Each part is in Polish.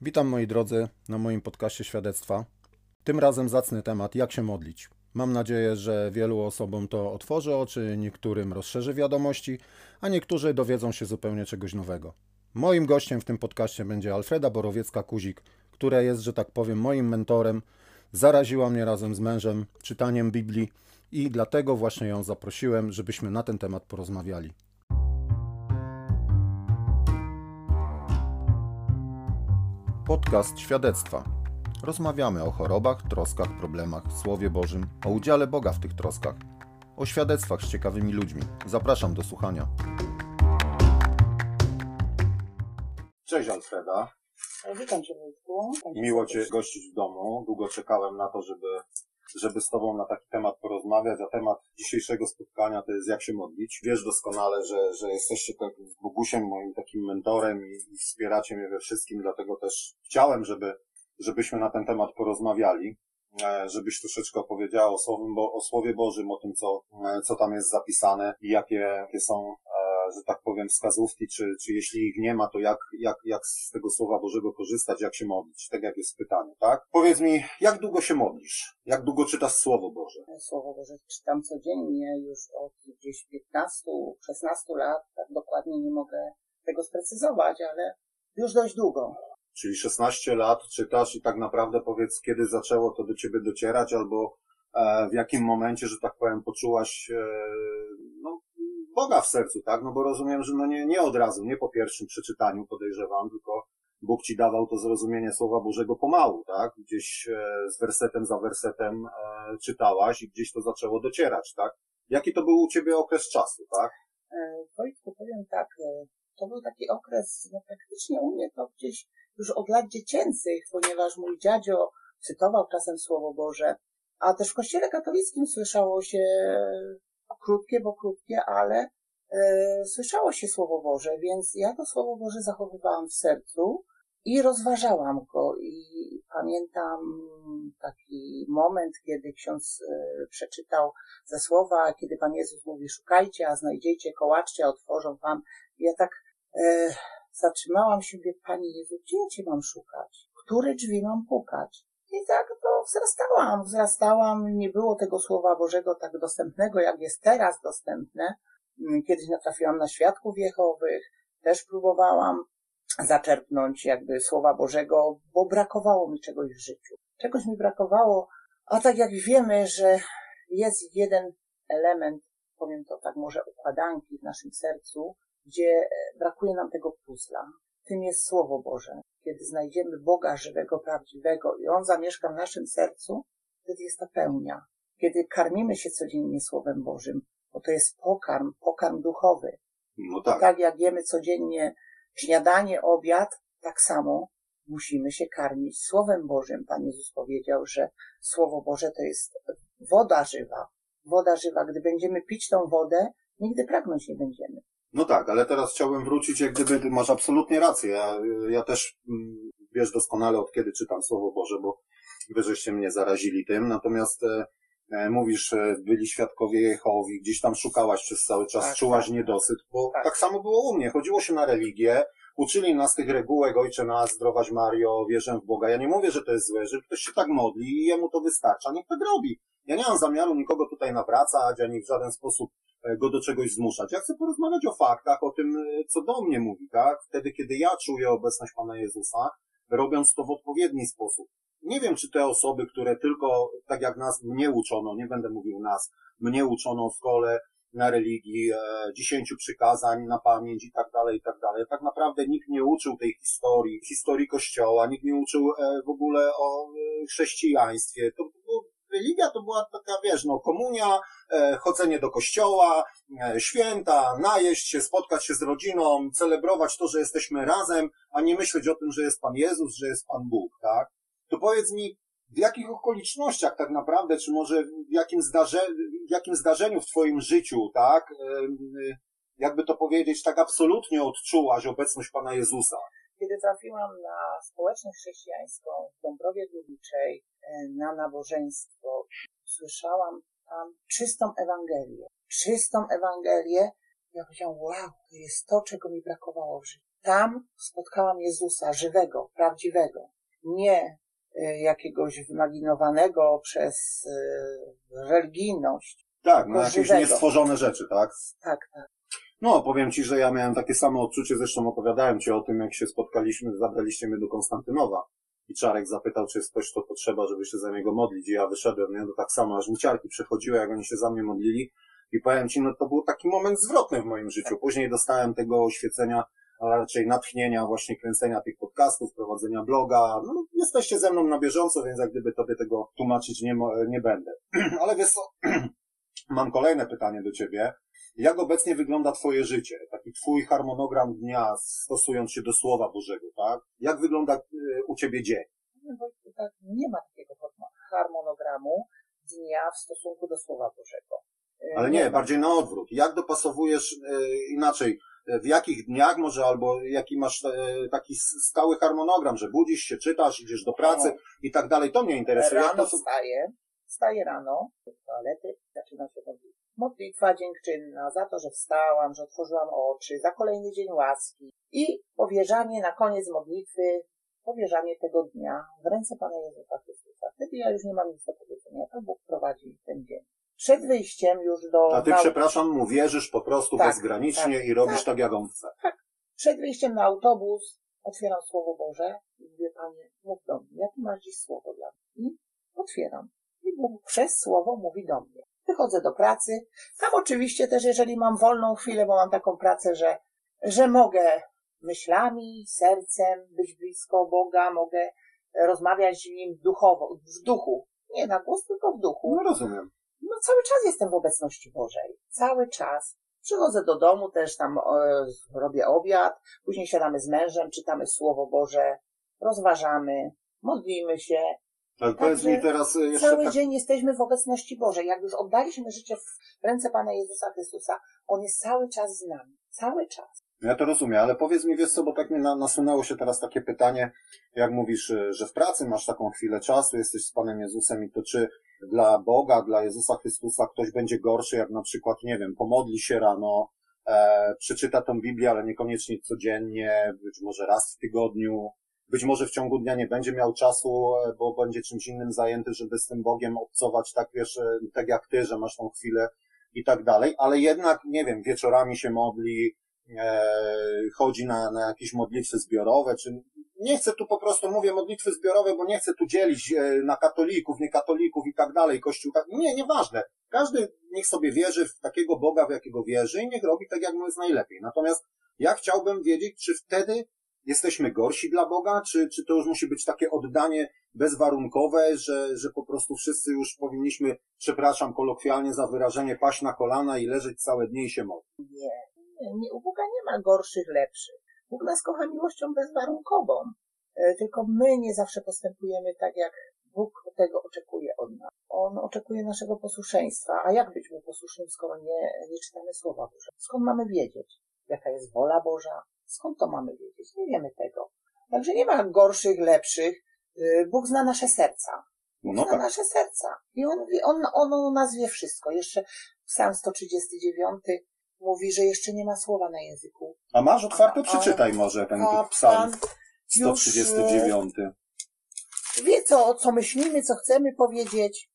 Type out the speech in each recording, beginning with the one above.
Witam moi drodzy na moim podcaście świadectwa. Tym razem zacny temat jak się modlić. Mam nadzieję, że wielu osobom to otworzy oczy, niektórym rozszerzy wiadomości, a niektórzy dowiedzą się zupełnie czegoś nowego. Moim gościem w tym podcaście będzie Alfreda Borowiecka-Kuzik, która jest, że tak powiem, moim mentorem. Zaraziła mnie razem z mężem czytaniem Biblii i dlatego właśnie ją zaprosiłem, żebyśmy na ten temat porozmawiali. Podcast Świadectwa. Rozmawiamy o chorobach, troskach, problemach, Słowie Bożym, o udziale Boga w tych troskach, o świadectwach z ciekawymi ludźmi. Zapraszam do słuchania. Cześć Alfreda. Witam Cię. Miło Cię gościć w domu. Długo czekałem na to, żeby, żeby z Tobą na taki temat porozmawiać, a temat dzisiejszego spotkania to jest jak się modlić. Wiesz doskonale, że, że jesteście tak z Bogusiem, moim takim mentorem i, i wspieracie mnie we wszystkim, dlatego też chciałem, żeby, żebyśmy na ten temat porozmawiali e, żebyś troszeczkę opowiedziała o, słowem, o Słowie Bożym, o tym, co, e, co tam jest zapisane i jakie, jakie są że tak powiem, wskazówki, czy, czy jeśli ich nie ma, to jak, jak, jak z tego Słowa Bożego korzystać, jak się modlić, tak jak jest pytanie, tak? Powiedz mi, jak długo się modlisz? Jak długo czytasz Słowo Boże? Słowo Boże czytam codziennie już od gdzieś 15, 16 lat, tak dokładnie nie mogę tego sprecyzować, ale już dość długo. Czyli 16 lat czytasz i tak naprawdę powiedz, kiedy zaczęło to do ciebie docierać, albo e, w jakim momencie, że tak powiem, poczułaś e, Boga w sercu, tak? No bo rozumiem, że no nie, nie od razu, nie po pierwszym przeczytaniu podejrzewam, tylko Bóg ci dawał to zrozumienie Słowa Bożego pomału, tak? Gdzieś e, z wersetem za wersetem e, czytałaś i gdzieś to zaczęło docierać, tak? Jaki to był u ciebie okres czasu, tak? E, Wojtku, powiem tak, e, to był taki okres, no praktycznie u mnie to gdzieś już od lat dziecięcych, ponieważ mój dziadzio cytował czasem Słowo Boże, a też w kościele katolickim słyszało się krótkie, bo krótkie, ale e, słyszało się Słowo Boże, więc ja to Słowo Boże zachowywałam w sercu i rozważałam go i pamiętam taki moment, kiedy ksiądz e, przeczytał ze słowa, kiedy Pan Jezus mówi szukajcie, a znajdziecie, kołaczcie, otworzą Wam. Ja tak e, zatrzymałam się, mówię, Panie Jezu, gdzie ja Cię mam szukać? Które drzwi mam pukać? I tak to wzrastałam, wzrastałam. Nie było tego Słowa Bożego tak dostępnego, jak jest teraz dostępne. Mm, kiedyś natrafiłam na świadków Jehowych, też próbowałam zaczerpnąć jakby Słowa Bożego, bo brakowało mi czegoś w życiu. Czegoś mi brakowało, a tak jak wiemy, że jest jeden element, powiem to tak może układanki w naszym sercu, gdzie brakuje nam tego puzla. Tym jest Słowo Boże kiedy znajdziemy Boga żywego, prawdziwego i On zamieszka w naszym sercu, wtedy jest ta pełnia. Kiedy karmimy się codziennie Słowem Bożym, bo to jest pokarm, pokarm duchowy. No tak. tak jak jemy codziennie śniadanie, obiad, tak samo musimy się karmić Słowem Bożym. Pan Jezus powiedział, że Słowo Boże to jest woda żywa. Woda żywa. Gdy będziemy pić tą wodę, nigdy pragnąć nie będziemy. No tak, ale teraz chciałbym wrócić, jak gdyby masz absolutnie rację. Ja, ja też mm, wiesz doskonale od kiedy czytam Słowo Boże, bo wy żeście mnie zarazili tym. Natomiast e, e mówisz, e, byli świadkowie Jehowi, gdzieś tam szukałaś przez cały czas, tak, czułaś tak. niedosyt, bo tak. tak samo było u mnie. Chodziło się na religię, uczyli nas tych regułek, Ojcze nas, zdrowaś Mario, wierzę w Boga. Ja nie mówię, że to jest złe, że ktoś się tak modli i jemu to wystarcza, niech tak robi. Ja nie mam zamiaru nikogo tutaj nawracać, ani w żaden sposób E, go do czegoś zmuszać. Ja chcę porozmawiać o faktach, o tym, e, co do mnie mówi, tak? Wtedy, kiedy ja czuję obecność Pana Jezusa, robiąc to w odpowiedni sposób. Nie wiem, czy te osoby, które tylko, tak jak nas, mnie uczono, nie będę mówił nas, mnie uczono w szkole, na religii, e, dziesięciu przykazań na pamięć i tak dalej, i tak dalej. Tak naprawdę nikt nie uczył tej historii, historii Kościoła, nikt nie uczył e, w ogóle o e, chrześcijaństwie. To było religia to była taka, wiesz, no, komunia, e, chodzenie do kościoła, e, święta, najeść się, spotkać się z rodziną, celebrować to, że jesteśmy razem, a nie myśleć o tym, że jest Pan Jezus, że jest Pan Bóg, tak? To powiedz mi, w jakich okolicznościach tak naprawdę, czy może w jakim, zdarze, w jakim zdarzeniu w Twoim życiu, tak, jakby to powiedzieć, tak absolutnie odczułaś obecność Pana Jezusa? Kiedy trafiłam na społeczność chrześcijańską w Dąbrowie Górniczej, e, na nabożeństwo, słyszałam tam czystą Ewangelię. Czystą Ewangelię. Ja powiedziałam, wow, to jest to, czego mi brakowało w życiu. Tam spotkałam Jezusa żywego, prawdziwego, nie y, jakiegoś wymaginowanego przez y, religijność. Tak, no Tylko jakieś żywego. niestworzone rzeczy, tak? Tak, tak. No, powiem Ci, że ja miałem takie samo odczucie, zresztą opowiadałem Ci o tym, jak się spotkaliśmy, zabraliście mnie do Konstantynowa i Czarek zapytał, czy jest ktoś, kto potrzeba, żeby się za niego modlić i ja wyszedłem, nie? To tak samo, aż mi ciarki przechodziły, jak oni się za mnie modlili i powiem Ci, no to był taki moment zwrotny w moim życiu. Później dostałem tego oświecenia, a raczej natchnienia właśnie kręcenia tych podcastów, prowadzenia bloga. No, jesteście ze mną na bieżąco, więc jak gdyby Tobie tego tłumaczyć nie, nie będę. Ale wiesz co, mam kolejne pytanie do Ciebie. Jak obecnie wygląda Twoje życie? Taki Twój harmonogram dnia, stosując się do Słowa Bożego, tak? Jak wygląda y, u Ciebie dzień? Nie, tak ma takiego harmo- harmonogramu dnia w stosunku do Słowa Bożego. Y, Ale nie, bardziej na odwrót. Jak dopasowujesz y, inaczej? W jakich dniach może, albo jaki masz taki stały harmonogram, że budzisz się, czytasz, idziesz do pracy No. i tak dalej? To mnie interesuje. Rano to, wstaję, wstaję rano do toalety, zaczynam się modlić. Modlitwa dziękczynna za to, że wstałam, że otworzyłam oczy, za kolejny dzień łaski i powierzanie na koniec modlitwy, powierzanie tego dnia w ręce Pana Jezusa Chrystusa. Wtedy ja już nie mam nic do powiedzenia, to Bóg prowadzi ten dzień. Przed wyjściem już do a ty, nau- przepraszam, mu wierzysz po prostu Tak, bezgranicznie tak, i robisz tak. tak, jak on chce. przed wyjściem na autobus otwieram Słowo Boże i mówię, Panie, mów do mnie, jakie masz dziś Słowo dla mnie? I otwieram. I Bóg przez Słowo mówi do mnie. Wychodzę do pracy. Tam oczywiście też, jeżeli mam wolną chwilę, bo mam taką pracę, że, że mogę myślami, sercem być blisko Boga, mogę rozmawiać z Nim duchowo, w duchu. Nie na głos, tylko w duchu No rozumiem. no cały czas jestem w obecności Bożej. Cały czas. Przychodzę do domu, też tam e, robię obiad, później siadamy z mężem, czytamy Słowo Boże, rozważamy, modlimy się. Ale powiedz mi teraz y, jeszcze Cały tak, dzień jesteśmy w obecności Bożej. Jak już oddaliśmy życie w ręce Pana Jezusa Chrystusa, On jest cały czas z nami. Cały czas. Ja to rozumiem, ale powiedz mi, wiesz co, bo tak mi na, nasunęło się teraz takie pytanie, jak mówisz, y, że w pracy masz taką chwilę czasu, jesteś z Panem Jezusem i to czy dla Boga, dla Jezusa Chrystusa ktoś będzie gorszy, jak na przykład, nie wiem, pomodli się rano, e, przeczyta tą Biblię, ale niekoniecznie codziennie, być może raz w tygodniu, być może w ciągu dnia nie będzie miał czasu, e, bo będzie czymś innym zajęty, żeby z tym Bogiem obcować, tak wiesz, e, tak jak ty, że masz tą chwilę i tak dalej, ale jednak, nie wiem, wieczorami się modli, e, chodzi na, na jakieś modlitwy zbiorowe, czy nie chcę tu po prostu, mówię modlitwy zbiorowe, bo nie chcę tu dzielić e, na katolików, niekatolików i tak dalej, kościół tak, nie, nieważne. Każdy niech sobie wierzy w takiego Boga, w jakiego wierzy i niech robi tak, jak mu jest najlepiej. Natomiast ja chciałbym wiedzieć, czy wtedy jesteśmy gorsi dla Boga, czy, czy to już musi być takie oddanie bezwarunkowe, że, że po prostu wszyscy już powinniśmy, przepraszam kolokwialnie za wyrażenie, paść na kolana i leżeć całe dni i się modlić. Nie, nie, nie, u Boga nie ma gorszych, lepszych. Bóg nas kocha miłością bezwarunkową. E, Tylko my nie zawsze postępujemy tak, jak Bóg tego oczekuje od nas. On oczekuje naszego posłuszeństwa. A jak być mu posłusznym, skoro nie, nie czytamy Słowa Boże? Skąd mamy wiedzieć, jaka jest wola Boża? Skąd to mamy wiedzieć? Nie wiemy tego. Także nie ma gorszych, lepszych. Y, Bóg zna nasze serca. No zna tak. nasze serca. I on, on, on o nas wie wszystko. Jeszcze Psalm 139 mówi, że jeszcze nie ma słowa na języku. A masz otwarte? A- Przeczytaj może ten A psalm Pan już 139. e, wie, co, co myślimy, co chcemy powiedzieć.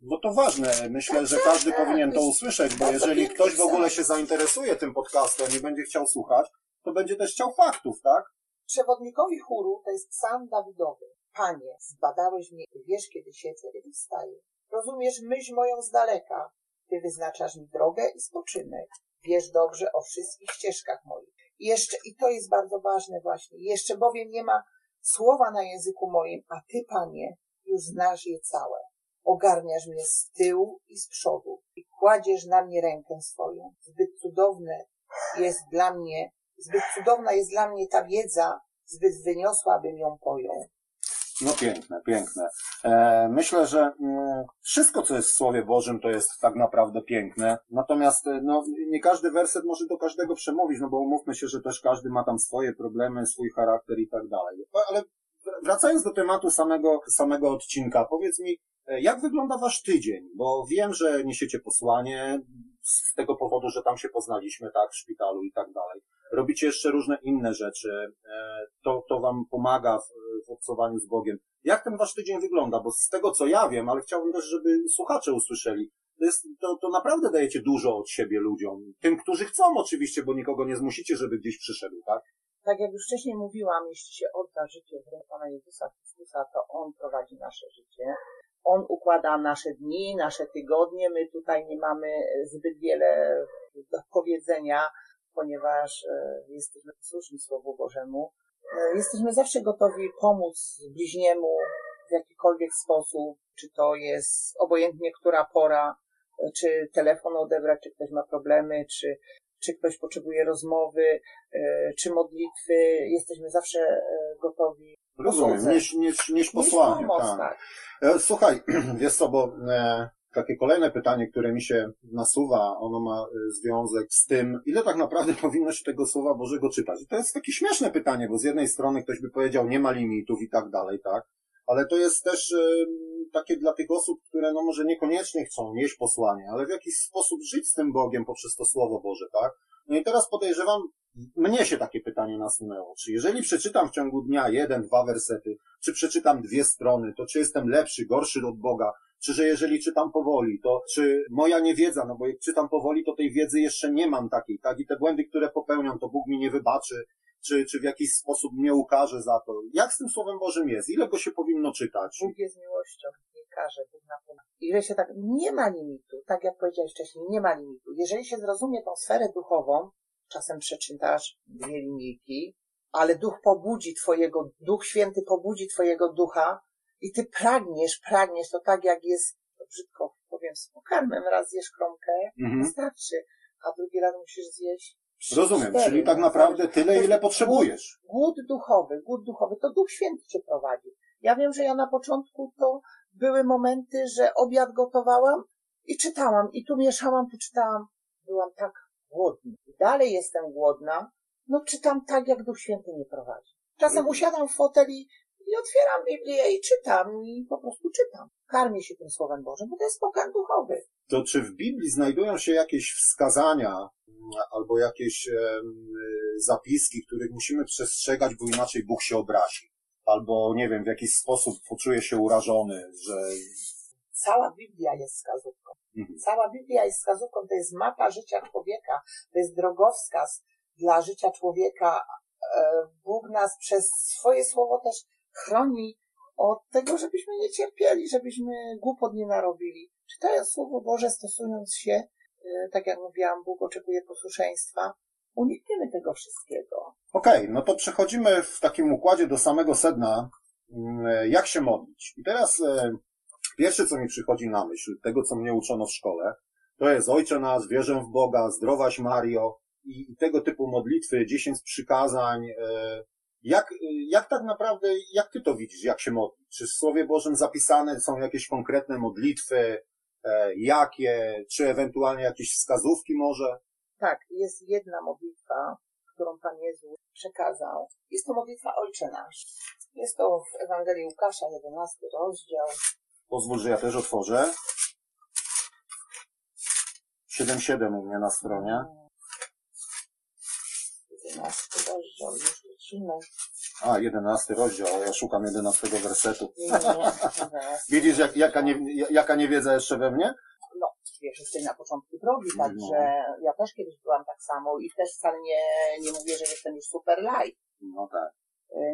Bo to ważne. Myślę, że każdy powinien to usłyszeć, bo jeżeli ktoś w ogóle się zainteresuje tym podcastem i będzie chciał słuchać, to będzie też chciał faktów, tak? Przewodnikowi chóru to jest psalm Dawidowy. Panie, zbadałeś mnie, Ty wiesz, kiedy siedzę, kiedy wstaję. Rozumiesz myśl moją z daleka. Ty wyznaczasz mi drogę i spoczynek. Wiesz dobrze o wszystkich ścieżkach moich. I jeszcze, i to jest bardzo ważne właśnie, jeszcze bowiem nie ma słowa na języku moim, a Ty, Panie, już znasz je całe. Ogarniasz mnie z tyłu i z przodu i kładziesz na mnie rękę swoją. Zbyt cudowne jest dla mnie, zbyt cudowna jest dla mnie ta wiedza, zbyt wyniosła, abym ją pojął. No piękne, piękne. E, myślę, że mm, wszystko, co jest w Słowie Bożym, to jest tak naprawdę piękne. Natomiast e, no, nie każdy werset może do każdego przemówić, no bo umówmy się, że też każdy ma tam swoje problemy, swój charakter i tak dalej. Ale wracając do tematu samego, samego odcinka, powiedz mi, e, jak wygląda wasz tydzień? Bo wiem, że niesiecie posłanie z tego powodu, że tam się poznaliśmy, tak, w szpitalu i tak dalej. robicie jeszcze różne inne rzeczy, e, to, to wam pomaga w, w obcowaniu z Bogiem. Jak ten wasz tydzień wygląda? Bo z tego co ja wiem, ale chciałbym też, żeby słuchacze usłyszeli, to, jest, to, to naprawdę dajecie dużo od siebie ludziom. Tym, którzy chcą oczywiście, bo nikogo nie zmusicie, żeby gdzieś przyszedł, tak? Tak jak już wcześniej mówiłam, jeśli się odda życie w ręce Pana Jezusa Chrystusa, to On prowadzi nasze życie. On układa nasze dni, nasze tygodnie. My tutaj nie mamy zbyt wiele do powiedzenia, ponieważ e, jesteśmy posłuszni Słowu Bożemu. E, jesteśmy zawsze gotowi pomóc bliźniemu w jakikolwiek sposób, czy to jest obojętnie która pora, e, czy telefon odebrać, czy ktoś ma problemy, czy, czy ktoś potrzebuje rozmowy, czy modlitwy. Jesteśmy zawsze gotowi Rozumiem, nieś, nieś, nieś posłanie. pomoc, tak. tak. E, Słuchaj, wiesz co, bo e, takie kolejne pytanie, które mi się nasuwa, ono ma e, związek z tym, ile tak naprawdę powinno się tego Słowa Bożego czytać. To jest takie śmieszne pytanie, bo z jednej strony ktoś by powiedział, nie ma limitów i tak dalej, tak? Ale to jest też e, takie dla tych osób, które no może niekoniecznie chcą nieść posłanie, ale w jakiś sposób żyć z tym Bogiem poprzez to Słowo Boże, tak? No i teraz podejrzewam, mnie się takie pytanie nasunęło. Czy jeżeli przeczytam w ciągu dnia jeden, dwa wersety, czy przeczytam dwie strony, to czy jestem lepszy, gorszy od Boga? Czy że jeżeli czytam powoli, to czy moja niewiedza, no bo jak czytam powoli, to tej wiedzy jeszcze nie mam takiej, tak? I te błędy, które popełniam, to Bóg mi nie wybaczy, czy, czy w jakiś sposób mnie ukaże za to. Jak z tym Słowem Bożym jest? Ile go się powinno czytać? Bóg jest miłością, nie każe, Bóg Ile się tak, nie ma limitu, tak jak powiedziałeś wcześniej, nie ma limitu. Jeżeli się zrozumie tą sferę duchową, czasem przeczytasz dwie linijki, ale duch pobudzi twojego, duch święty pobudzi twojego ducha i ty pragniesz, pragniesz, to tak jak jest, to brzydko powiem, z pokarmem, raz zjesz kromkę, Mhm. wystarczy, a drugi raz musisz zjeść Rozumiem, cztery. czyli tak naprawdę tyle, ile potrzebujesz. Głód duchowy, głód duchowy, to Duch Święty cię prowadzi. Ja wiem, że ja na początku to były momenty, że obiad gotowałam i czytałam, i tu mieszałam, tu czytałam. Byłam tak głodna. Dalej jestem głodna, no czytam tak, jak Duch Święty mnie prowadzi. Czasem Mhm. usiadam w foteli i otwieram Biblię i czytam, i po prostu czytam. Karmię się tym Słowem Bożym, bo to jest pokarm duchowy. To czy w Biblii znajdują się jakieś wskazania mm, albo jakieś zapiski, których musimy przestrzegać, bo inaczej Bóg się obrazi? Albo, nie wiem, w jakiś sposób poczuje się urażony, że... Cała Biblia jest wskazówką. Mhm. Cała Biblia jest wskazówką, to jest mapa życia człowieka, to jest drogowskaz dla życia człowieka. E, Bóg nas przez swoje słowo też chroni od tego, żebyśmy nie cierpieli, żebyśmy głupot nie narobili. Czytając Słowo Boże, stosując się, e, tak jak mówiłam, Bóg oczekuje posłuszeństwa, unikniemy tego wszystkiego. Okej, no to przechodzimy w takim układzie do samego sedna, mm, jak się modlić. I teraz e, pierwsze, co mi przychodzi na myśl, tego, co mnie uczono w szkole, to jest Ojcze nasz, wierzę w Boga, zdrowaś Mario i, i tego typu modlitwy, dziesięć przykazań. E, jak, jak tak naprawdę, jak ty to widzisz, jak się modlić? Czy w Słowie Bożym zapisane są jakieś konkretne modlitwy? E, jakie? Czy ewentualnie jakieś wskazówki może? Tak, jest jedna modlitwa, którą Pan Jezus przekazał. Jest to modlitwa Ojcze Nasz. Jest to w Ewangelii Łukasza, 11 rozdział. Pozwól, że ja też otworzę. 7.7 u mnie na stronie. 11 rozdział, już lecimy. A, 11 rozdział, ja szukam 11 wersetu. Nie, nie, nie. Zaraz. Widzisz, jak, jaka, nie, jaka niewiedza jeszcze we mnie? No, wiesz, jesteś na początku drogi, No. także ja też kiedyś byłam tak samo i też wcale nie, nie mówię, że jestem już super light. No tak.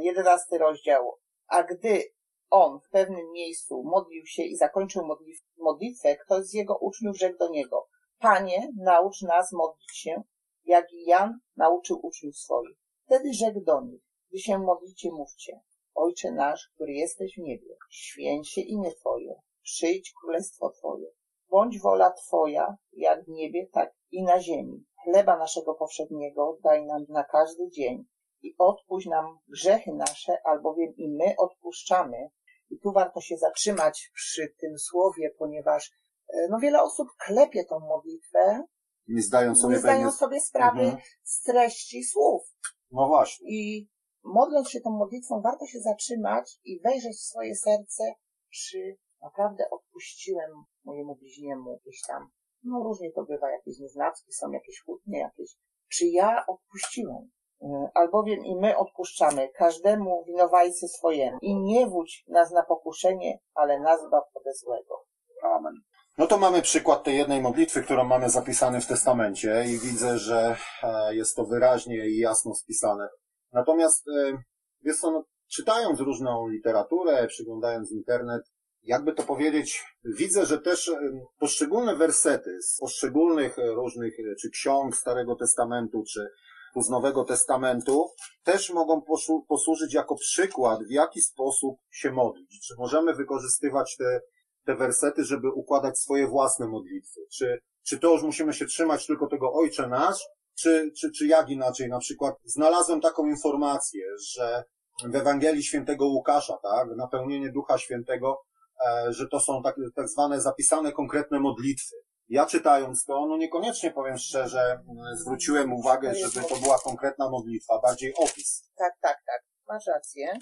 jedenasty rozdział. A gdy on w pewnym miejscu modlił się i zakończył modlif- modlitwę, ktoś z jego uczniów rzekł do niego, Panie, naucz nas modlić się, jak i Jan nauczył uczniów swoich. Wtedy rzekł do nich, gdy się modlicie, mówcie, Ojcze nasz, który jesteś w niebie, święć się imię Twoje, przyjdź królestwo Twoje, bądź wola Twoja, jak w niebie, tak i na ziemi. Chleba naszego powszedniego daj nam na każdy dzień i odpuść nam grzechy nasze, albowiem i my odpuszczamy. I tu warto się zatrzymać przy tym słowie, ponieważ e, no, wiele osób klepie tą modlitwę, Nie zdają sobie nie zdają sobie sprawy Mhm. z treści słów. No właśnie. I modląc się tą modlitwą, warto się zatrzymać i wejrzeć w swoje serce, czy naprawdę odpuściłem mojemu bliźniemu gdzieś tam. No różnie to bywa, jakieś nieznacki są, jakieś kłótnie, jakieś. Czy ja odpuściłem? E, albowiem i my odpuszczamy każdemu winowajcy swojemu i nie wódź nas na pokuszenie, ale nas zbaw złego. Amen. No to mamy przykład tej jednej modlitwy, którą mamy zapisane w testamencie i widzę, że e, jest to wyraźnie i jasno spisane. Natomiast, e, wiesz co, no, czytając różną literaturę, przyglądając internet, jakby to powiedzieć, widzę, że też e, poszczególne wersety z poszczególnych różnych, czy ksiąg Starego Testamentu, czy z Nowego Testamentu, też mogą posłużyć jako przykład, w jaki sposób się modlić. Czy możemy wykorzystywać te te wersety, żeby układać swoje własne modlitwy? Czy, czy to już musimy się trzymać tylko tego Ojcze Nasz, czy, czy, czy jak inaczej? Na przykład znalazłem taką informację, że w Ewangelii Świętego Łukasza, tak, napełnienie Ducha Świętego, e, że to są tak, tak zwane zapisane konkretne modlitwy. Ja czytając to, no niekoniecznie powiem szczerze, zwróciłem uwagę, żeby to była konkretna modlitwa, bardziej opis. Tak, tak, tak. Masz rację.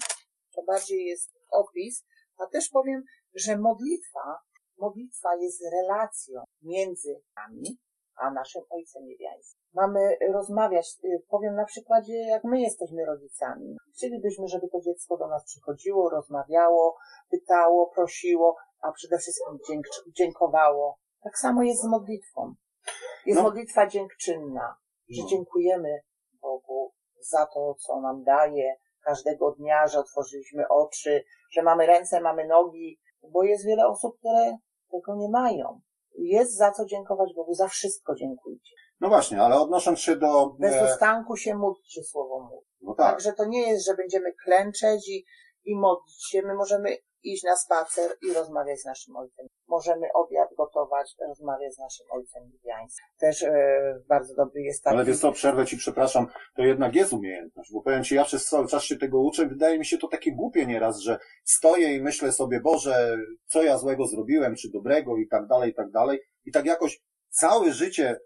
To bardziej jest opis. A też powiem, że modlitwa, modlitwa jest relacją między nami a naszym Ojcem Niebiańskim. Mamy rozmawiać, y, powiem na przykładzie, jak my jesteśmy rodzicami. Chcielibyśmy, żeby to dziecko do nas przychodziło, rozmawiało, pytało, prosiło, a przede wszystkim dzięk, dziękowało. Tak samo jest z modlitwą. Jest no. modlitwa dziękczynna, że no. dziękujemy Bogu za to, co nam daje każdego dnia, że otworzyliśmy oczy, że mamy ręce, mamy nogi, bo jest wiele osób, które tego nie mają. Jest za co dziękować Bogu, za wszystko dziękujcie. No właśnie, ale odnosząc się do... Bez e, ustanku się módlcie, słowo mówi. No tak. Także to nie jest, że będziemy klęczeć i, i modlić się. My możemy iść na spacer i rozmawiać z naszym ojcem. Możemy obiad gotować, rozmawiać z naszym ojcem niebiańskim. Też e, bardzo dobry jest taki... Ale wiesz co, przerwę ci, przepraszam, to jednak jest umiejętność, bo powiem ci, ja przez cały czas się tego uczę, wydaje mi się to takie głupie nieraz, że stoję i myślę sobie, Boże, co ja złego zrobiłem, czy dobrego i tak dalej, i tak dalej. I tak jakoś całe życie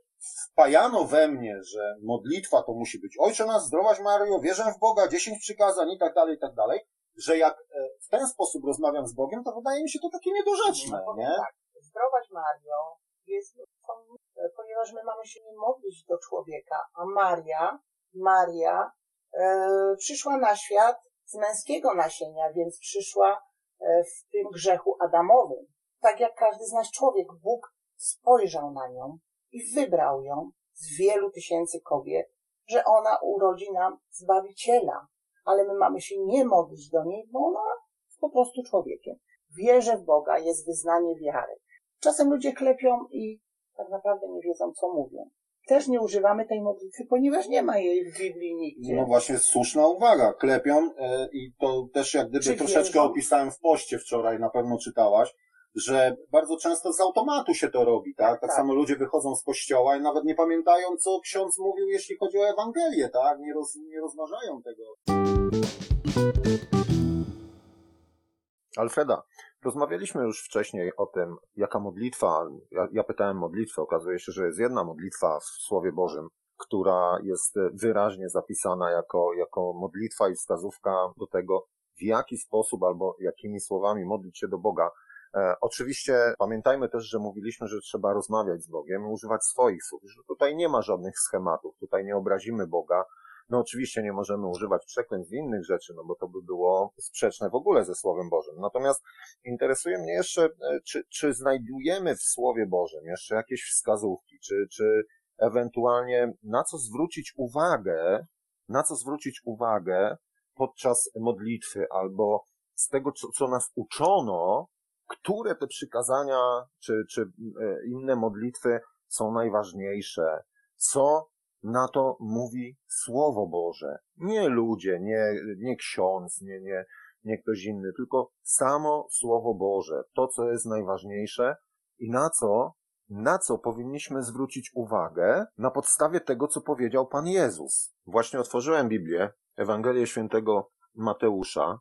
wpajano we mnie, że modlitwa to musi być Ojcze nas, zdrowaś Mario, wierzę w Boga, dziesięć przykazań i tak dalej, i tak dalej że jak e, w ten sposób rozmawiam z Bogiem, to wydaje mi się to takie niedorzeczne, no, nie? Tak. Zdrowaś Mario jest, ponieważ my mamy się nie modlić do człowieka, a Maria, Maria e, przyszła na świat z męskiego nasienia, więc przyszła e, w tym grzechu Adamowym. Tak jak każdy z nas człowiek, Bóg spojrzał na nią i wybrał ją z wielu tysięcy kobiet, że ona urodzi nam Zbawiciela ale my mamy się nie modlić do niej, bo ona jest po prostu człowiekiem. Wierzę w Boga jest wyznanie wiary. Czasem ludzie klepią i tak naprawdę nie wiedzą, co mówią. Też nie używamy tej modlitwy, ponieważ nie ma jej w Biblii nigdzie. No właśnie, słuszna uwaga. Klepią e, i to też jak gdyby Czy troszeczkę wierzą? opisałem w poście wczoraj, na pewno czytałaś, że bardzo często z automatu się to robi, tak? Tak, tak. samo ludzie wychodzą z kościoła i nawet nie pamiętają, co ksiądz mówił, jeśli chodzi o Ewangelię, tak? Nie, roz, nie rozważają tego. Alfreda, rozmawialiśmy już wcześniej o tym, jaka modlitwa, ja, ja pytałem modlitwę, okazuje się, że jest jedna modlitwa w Słowie Bożym, która jest wyraźnie zapisana jako, jako modlitwa i wskazówka do tego, w jaki sposób albo jakimi słowami modlić się do Boga. E, oczywiście pamiętajmy też, że mówiliśmy, że trzeba rozmawiać z Bogiem, używać swoich słów, że tutaj nie ma żadnych schematów, tutaj nie obrazimy Boga. No oczywiście nie możemy używać przekleństw innych rzeczy, no bo to by było sprzeczne w ogóle ze Słowem Bożym. Natomiast interesuje mnie jeszcze, e, czy, czy znajdujemy w Słowie Bożym jeszcze jakieś wskazówki, czy, czy ewentualnie na co zwrócić uwagę, na co zwrócić uwagę podczas modlitwy albo z tego, co, co nas uczono, które te przykazania czy, czy e, inne modlitwy są najważniejsze, co na to mówi Słowo Boże. Nie ludzie, nie, nie ksiądz, nie, nie, nie ktoś inny, tylko samo Słowo Boże, to, co jest najważniejsze i na co, na co powinniśmy zwrócić uwagę na podstawie tego, co powiedział Pan Jezus. Właśnie otworzyłem Biblię, Ewangelię Świętego Mateusza,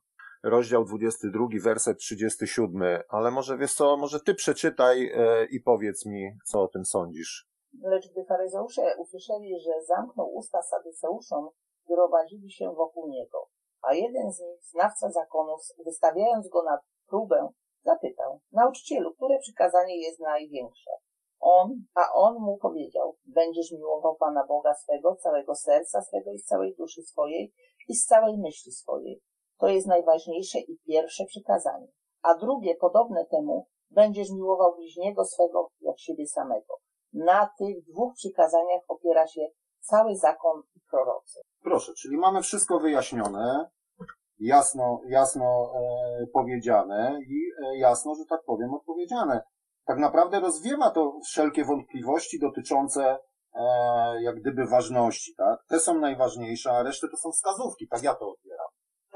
rozdział 22, werset 37, ale może wiesz co, może ty przeczytaj e, i powiedz mi, co o tym sądzisz. Lecz gdy faryzeusze usłyszeli, że zamknął usta sadyceuszom, gromadzili się wokół niego, a jeden z nich, znawca zakonów, wystawiając go na próbę, zapytał, nauczycielu, które przykazanie jest największe? on, a on mu powiedział, będziesz miłował Pana Boga swego, całego serca swego i z całej duszy swojej i z całej myśli swojej. To jest najważniejsze i pierwsze przykazanie. A drugie, podobne temu, będziesz miłował bliźniego swego jak siebie samego. Na tych dwóch przykazaniach opiera się cały zakon i prorocy. Proszę, czyli mamy wszystko wyjaśnione, jasno, jasno e, powiedziane i e, jasno, że tak powiem, odpowiedziane. Tak naprawdę rozwiewa to wszelkie wątpliwości dotyczące e, jak gdyby ważności, tak? Te są najważniejsze, a resztę to są wskazówki, tak ja to.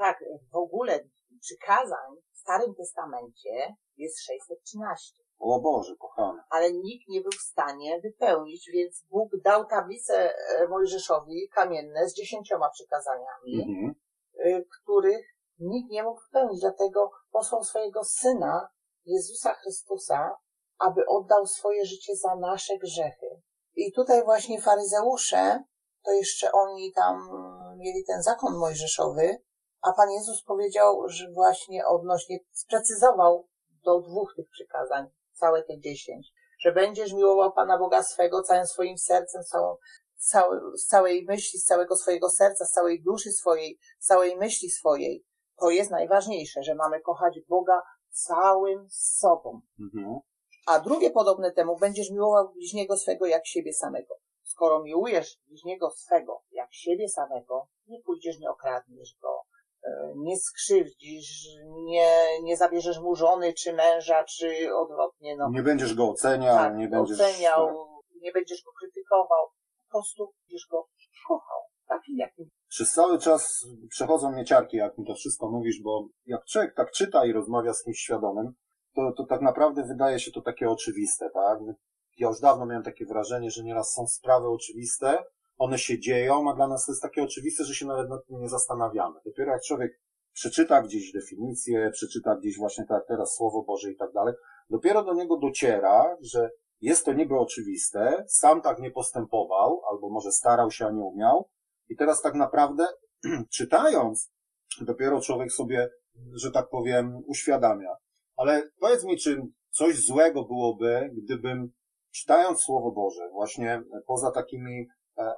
Tak, w ogóle przykazań w Starym Testamencie jest 613. O Boże, kochany. ale nikt nie był w stanie wypełnić, więc Bóg dał tablice e, Mojżeszowi kamienne z dziesięcioma przykazaniami, Mhm. y, których nikt nie mógł wypełnić. Dlatego posłał swojego Syna, Jezusa Chrystusa, aby oddał swoje życie za nasze grzechy. I tutaj właśnie faryzeusze, to jeszcze oni tam mieli ten zakon mojżeszowy, a Pan Jezus powiedział, że właśnie odnośnie, sprecyzował do dwóch tych przykazań, całe te dziesięć, że będziesz miłował Pana Boga swego całym swoim sercem, całą, cały, z całej myśli, z całego swojego serca, z całej duszy swojej, z całej myśli swojej. To jest najważniejsze, że mamy kochać Boga całym sobą. Mhm. A drugie podobne temu, będziesz miłował bliźniego swego jak siebie samego. Skoro miłujesz bliźniego swego jak siebie samego, nie pójdziesz, nie okradniesz go, nie skrzywdzisz, nie, nie zabierzesz mu żony, czy męża, czy odwrotnie, no. Nie będziesz go oceniał, tak, nie będziesz... oceniał, nie będziesz go krytykował, po prostu będziesz go kochał, takim jakim Przez cały czas przechodzą mnie ciarki, jak mi to wszystko mówisz, bo jak człowiek tak czyta i rozmawia z kimś świadomym, to, to tak naprawdę wydaje się to takie oczywiste, tak? Ja już dawno miałem takie wrażenie, że nieraz są sprawy oczywiste, one się dzieją, a dla nas to jest takie oczywiste, że się nawet nad tym nie zastanawiamy. Dopiero jak człowiek przeczyta gdzieś definicję, przeczyta gdzieś właśnie tak teraz Słowo Boże i tak dalej, dopiero do niego dociera, że jest to niby oczywiste, sam tak nie postępował, albo może starał się, a nie umiał, i teraz tak naprawdę, czytając, dopiero człowiek sobie, że tak powiem, uświadamia. Ale powiedz mi, czy coś złego byłoby, gdybym czytając Słowo Boże, właśnie poza takimi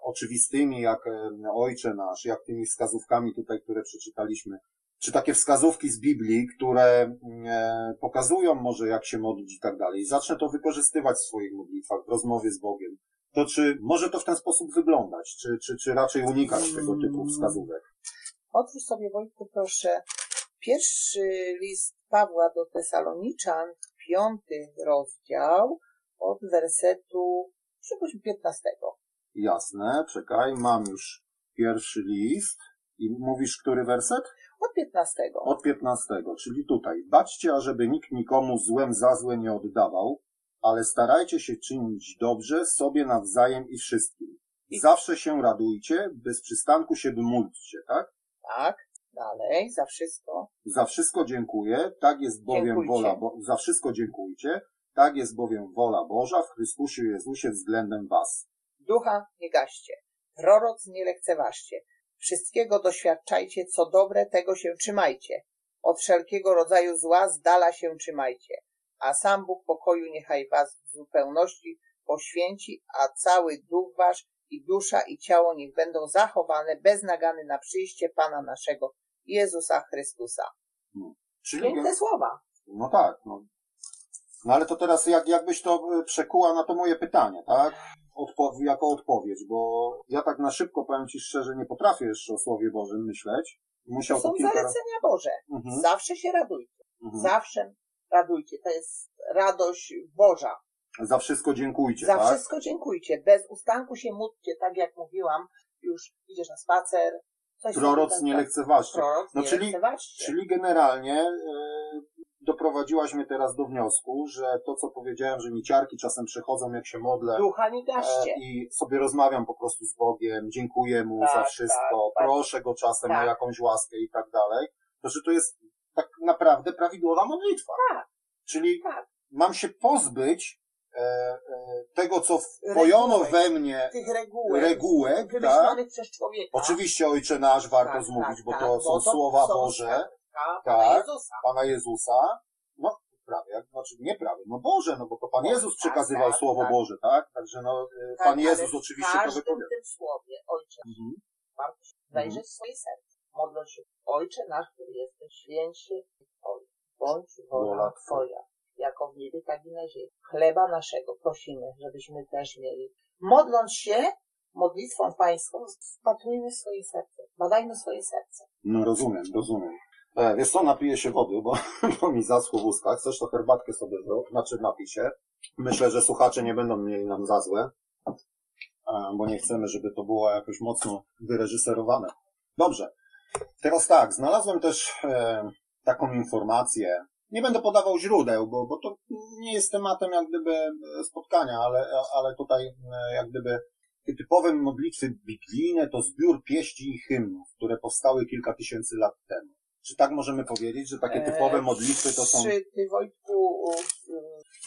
oczywistymi, jak e, Ojcze Nasz, jak tymi wskazówkami tutaj, które przeczytaliśmy, czy takie wskazówki z Biblii, które e, pokazują może, jak się modlić i tak dalej, i zacznę to wykorzystywać w swoich modlitwach, w rozmowie z Bogiem, to czy może to w ten sposób wyglądać, czy, czy, czy raczej unikać tego typu wskazówek? Otwórz sobie, Wojtku, proszę, pierwszy list Pawła do Tesaloniczan, piąty rozdział, od wersetu, przypuśćmy, 15. Jasne, czekaj, mam już pierwszy list. I mówisz, który werset? Od 15. Od 15, czyli tutaj. Baczcie, ażeby nikt nikomu złem za złe nie oddawał, ale starajcie się czynić dobrze sobie nawzajem i wszystkim. I- Zawsze się radujcie, bez przystanku się módlcie, tak? Tak, dalej, za wszystko. Za wszystko dziękuję, tak jest bowiem Dziękujcie. wola, bo, za wszystko dziękujcie, tak jest bowiem wola Boża w Chrystusie Jezusie względem was. Ducha nie gaście, proroc nie lekceważcie. Wszystkiego doświadczajcie, co dobre, tego się trzymajcie. Od wszelkiego rodzaju zła z dala się trzymajcie. A sam Bóg pokoju niechaj was w zupełności poświęci, a cały duch wasz i dusza i ciało niech będą zachowane bez nagany na przyjście Pana naszego Jezusa Chrystusa. Czyli, Piękne słowa. no tak, no. No ale to teraz jak, jakbyś to y, przekuła na to moje pytanie, tak? Odpo- jako odpowiedź, bo ja tak na szybko powiem Ci szczerze, nie potrafię jeszcze o Słowie Bożym myśleć. To Musiał są to kilka razy. zalecenia Boże. Mhm, Zawsze się radujcie. mhm. Zawsze radujcie. To jest radość Boża. Za wszystko dziękujcie, Za tak? wszystko dziękujcie. Bez ustanku się módlcie, tak jak mówiłam. Już idziesz na spacer. Proroc nie tak- lekceważcie. Proroc No nie czyli- lekceważcie. Czyli generalnie e, doprowadziłaś mnie teraz do wniosku, że to, co powiedziałem, że mi ciarki czasem przechodzą, jak się modlę Ducha nie e, gaście. i sobie rozmawiam po prostu z Bogiem, dziękuję Mu za Tak, wszystko, tak, proszę Go czasem o Tak. jakąś łaskę i tak dalej, to że to jest tak naprawdę prawidłowa modlitwa. Tak. Czyli Tak. mam się pozbyć e, e, tego, co wpojono we mnie, Tych regułek. regułek, tak? Przez człowieka. Oczywiście Ojcze Nasz warto Tak, zmówić, tak, bo tak, to są bo to słowa są Boże, słówka Pana Tak. Jezusa. Pana Jezusa, no prawie, Jak, znaczy nie prawy, no Boże, no bo to Pan Boże, Jezus tak, przekazywał tak, Słowo tak. Boże, tak? Także no, e, Tak, Pan Jezus w oczywiście to wypowiada. tym słowie, Ojcze, Mhm. warto zajrzeć w swoje serce. Modląc się, Ojcze nasz, który jesteś, święć się Twoje. Bądź wola Twoja, jako w niebie, tak i na ziemi. Chleba naszego prosimy, żebyśmy też mieli. Modląc się modlitwą pańską, wpatrujmy w swoje serce. Badajmy swoje serce. No rozumiem, rozumiem. E, wiesz co, napiję się wody, bo, bo mi zaschło w ustach. Chcesz to herbatkę sobie zrób, znaczy napij się. Myślę, że słuchacze nie będą mieli nam za złe, e, bo nie chcemy, żeby to było jakoś mocno wyreżyserowane. Dobrze. Teraz tak, znalazłem też e, taką informację. Nie będę podawał źródeł, bo, bo to nie jest tematem jak gdyby e, spotkania, ale, ale tutaj e, jak gdyby typowe modlitwy biblijne to zbiór pieśni i hymnów, które powstały kilka tysięcy lat temu. Czy tak możemy powiedzieć, że takie typowe E, modlitwy to są, Czy ty, Wojtku,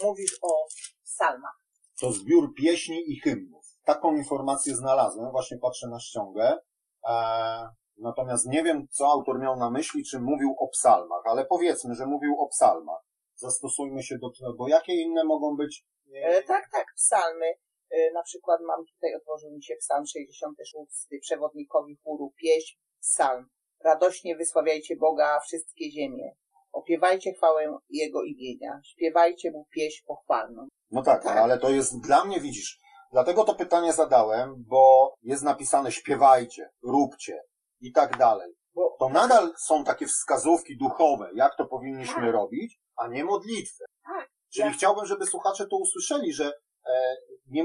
mówisz o psalmach? to zbiór pieśni i hymnów? Taką informację znalazłem, właśnie patrzę na ściągę. E, natomiast nie wiem, co autor miał na myśli, czy mówił o psalmach, ale powiedzmy, że mówił o psalmach. Zastosujmy się do tego, bo jakie inne mogą być... E, tak, tak, psalmy. E, na przykład mam tutaj, otworzył mi się psalm 66, przewodnikowi chóru, pieśń, psalm. Radośnie wysławiajcie Boga wszystkie ziemie. Opiewajcie chwałę Jego imienia. Śpiewajcie Mu pieśń pochwalną. No tak, Tak. ale to jest dla mnie, widzisz, dlatego to pytanie zadałem, bo jest napisane śpiewajcie, róbcie i tak dalej. Bo To nadal są takie wskazówki duchowe, jak to powinniśmy Tak. robić, a nie modlitwy. Tak. Czyli Ja- chciałbym, żeby słuchacze to usłyszeli, że, e, nie,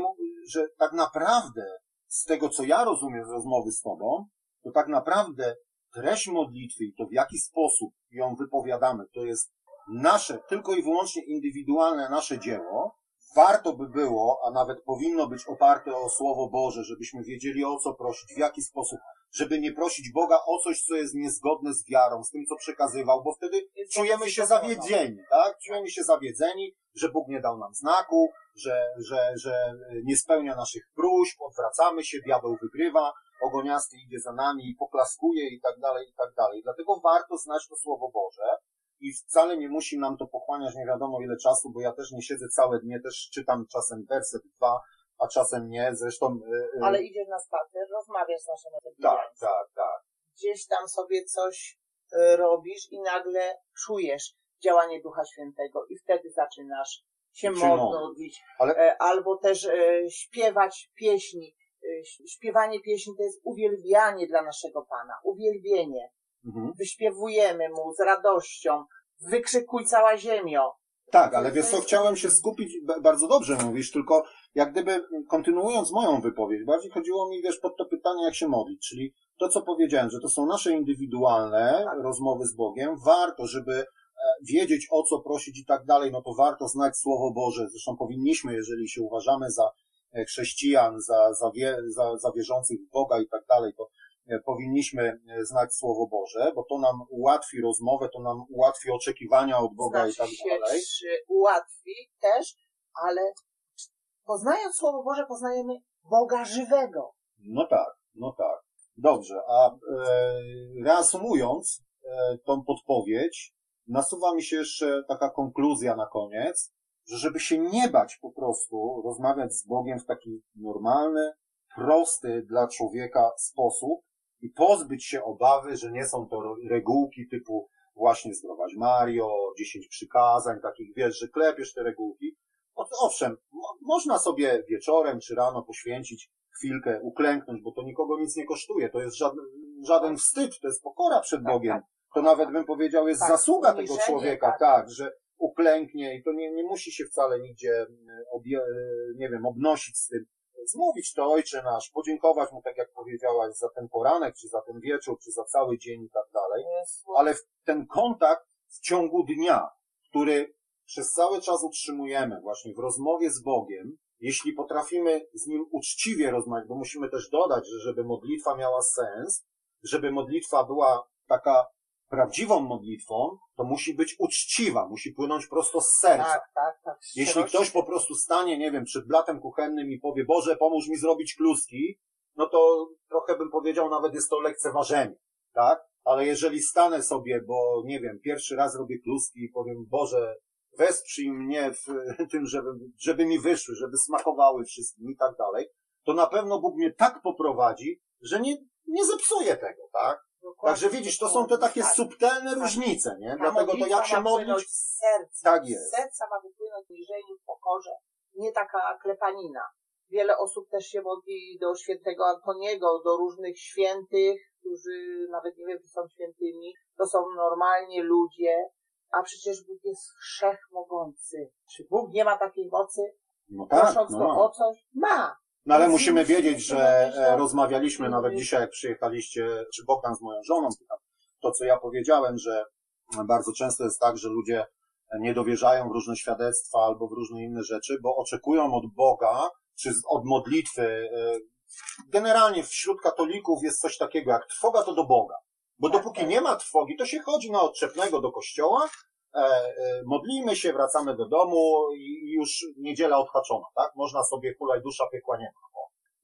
że tak naprawdę z tego, co ja rozumiem z rozmowy z Tobą, to tak naprawdę treść modlitwy i to w jaki sposób ją wypowiadamy, to jest nasze, tylko i wyłącznie indywidualne nasze dzieło. Warto by było, a nawet powinno być oparte o Słowo Boże, żebyśmy wiedzieli o co prosić, w jaki sposób, żeby nie prosić Boga o coś, co jest niezgodne z wiarą, z tym, co przekazywał, bo wtedy czujemy się zawiedzeni, tak? Czujemy się zawiedzeni, że Bóg nie dał nam znaku, że, że, że nie spełnia naszych próśb, odwracamy się, diabeł wygrywa, ogoniasty idzie za nami i poklaskuje i tak dalej, i tak dalej. Dlatego warto znać to Słowo Boże i wcale nie musi nam to pochłaniać nie wiadomo ile czasu, bo ja też nie siedzę całe dnie, też czytam czasem werset dwa, a czasem nie, zresztą... y, y, Ale idziesz na spacer, rozmawiasz z naszym tak, tak, tak. Gdzieś tam sobie coś e, robisz i nagle czujesz działanie Ducha Świętego i wtedy zaczynasz się Się modlić. Ale- E, Albo też e, śpiewać pieśni. Ś- Śpiewanie pieśni to jest uwielbianie dla naszego Pana. Uwielbienie. Mhm. Wyśpiewujemy Mu z radością. Wykrzykuj cała ziemio. Tak, ale wiesz co, chciałem się skupić, bardzo dobrze mówisz, tylko jak gdyby kontynuując moją wypowiedź, bardziej chodziło mi, wiesz, pod to pytanie, jak się modlić, czyli to, co powiedziałem, że to są nasze indywidualne Tak. rozmowy z Bogiem, warto, żeby e, wiedzieć o co prosić i tak dalej, no to warto znać Słowo Boże, zresztą powinniśmy, jeżeli się uważamy za chrześcijan, za, za, wie, za, za wierzących w Boga i tak dalej, to e, powinniśmy e, znać Słowo Boże, bo to nam ułatwi rozmowę, to nam ułatwi oczekiwania od Boga i Znaczy tak się dalej. czy ułatwi też, ale poznając Słowo Boże, poznajemy Boga żywego. No tak, no tak. Dobrze, a e, reasumując e, tą podpowiedź, nasuwa mi się jeszcze taka konkluzja na koniec, że żeby się nie bać po prostu rozmawiać z Bogiem w taki normalny, prosty dla człowieka sposób i pozbyć się obawy, że nie są to regułki typu właśnie zdrować Mario, 10 przykazań, takich wiesz, że klepiesz te regułki. Owszem, mo- można sobie wieczorem czy rano poświęcić chwilkę, uklęknąć, bo to nikogo nic nie kosztuje. To jest żaden, żaden wstyd, to jest pokora przed Tak, Bogiem. tak. To nawet bym powiedział jest Tak, zasługa tego człowieka, tak. tak, że uklęknie i to nie, nie musi się wcale nigdzie, mm, obie, nie wiem, obnosić z tym. Zmówić to Ojcze nasz, podziękować Mu, tak jak powiedziałaś, za ten poranek, czy za ten wieczór, czy za cały dzień i tak dalej ale ten kontakt w ciągu dnia, który przez cały czas utrzymujemy właśnie w rozmowie z Bogiem, jeśli potrafimy z Nim uczciwie rozmawiać, bo musimy też dodać, że żeby modlitwa miała sens, żeby modlitwa była taka prawdziwą modlitwą, to musi być uczciwa, musi płynąć prosto z serca. Tak, tak, tak. Jeśli ktoś po prostu stanie, nie wiem, przed blatem kuchennym i powie, Boże, pomóż mi zrobić kluski, no to trochę bym powiedział, nawet jest to lekceważenie, tak? Ale jeżeli stanę sobie, bo nie wiem, pierwszy raz robię kluski i powiem, Boże, wesprzyj mnie w tym, żeby, żeby mi wyszły, żeby smakowały wszystkim i tak dalej, to na pewno Bóg mnie tak poprowadzi, że nie, nie zepsuje tego, tak? Dokładnie. Także widzisz, to są te takie Tak. subtelne różnice, nie? Ta Dlatego to jak się modlić, z serca. tak jest. Z serca ma wypłynąć niżej w pokorze. Nie taka klepanina. Wiele osób też się modli do świętego Antoniego, do różnych świętych, którzy nawet nie wiem, czy są świętymi. To są normalnie ludzie, a przecież Bóg jest wszechmogący. Czy Bóg nie ma takiej mocy? No tak, Prosząc no, go o coś? Ma! No ale musimy wiedzieć, że e, rozmawialiśmy nawet dzisiaj, jak przyjechaliście, czy Bogdan z moją żoną, to co ja powiedziałem, że bardzo często jest tak, że ludzie nie dowierzają w różne świadectwa albo w różne inne rzeczy, bo oczekują od Boga, czy od modlitwy. e, Generalnie wśród katolików jest coś takiego jak trwoga to do Boga. Bo Tak, dopóki tak. nie ma trwogi, to się chodzi na odczepnego do kościoła, modlimy się, wracamy do domu i już niedziela odhaczona, tak? Można sobie hulaj dusza piekła nie ma.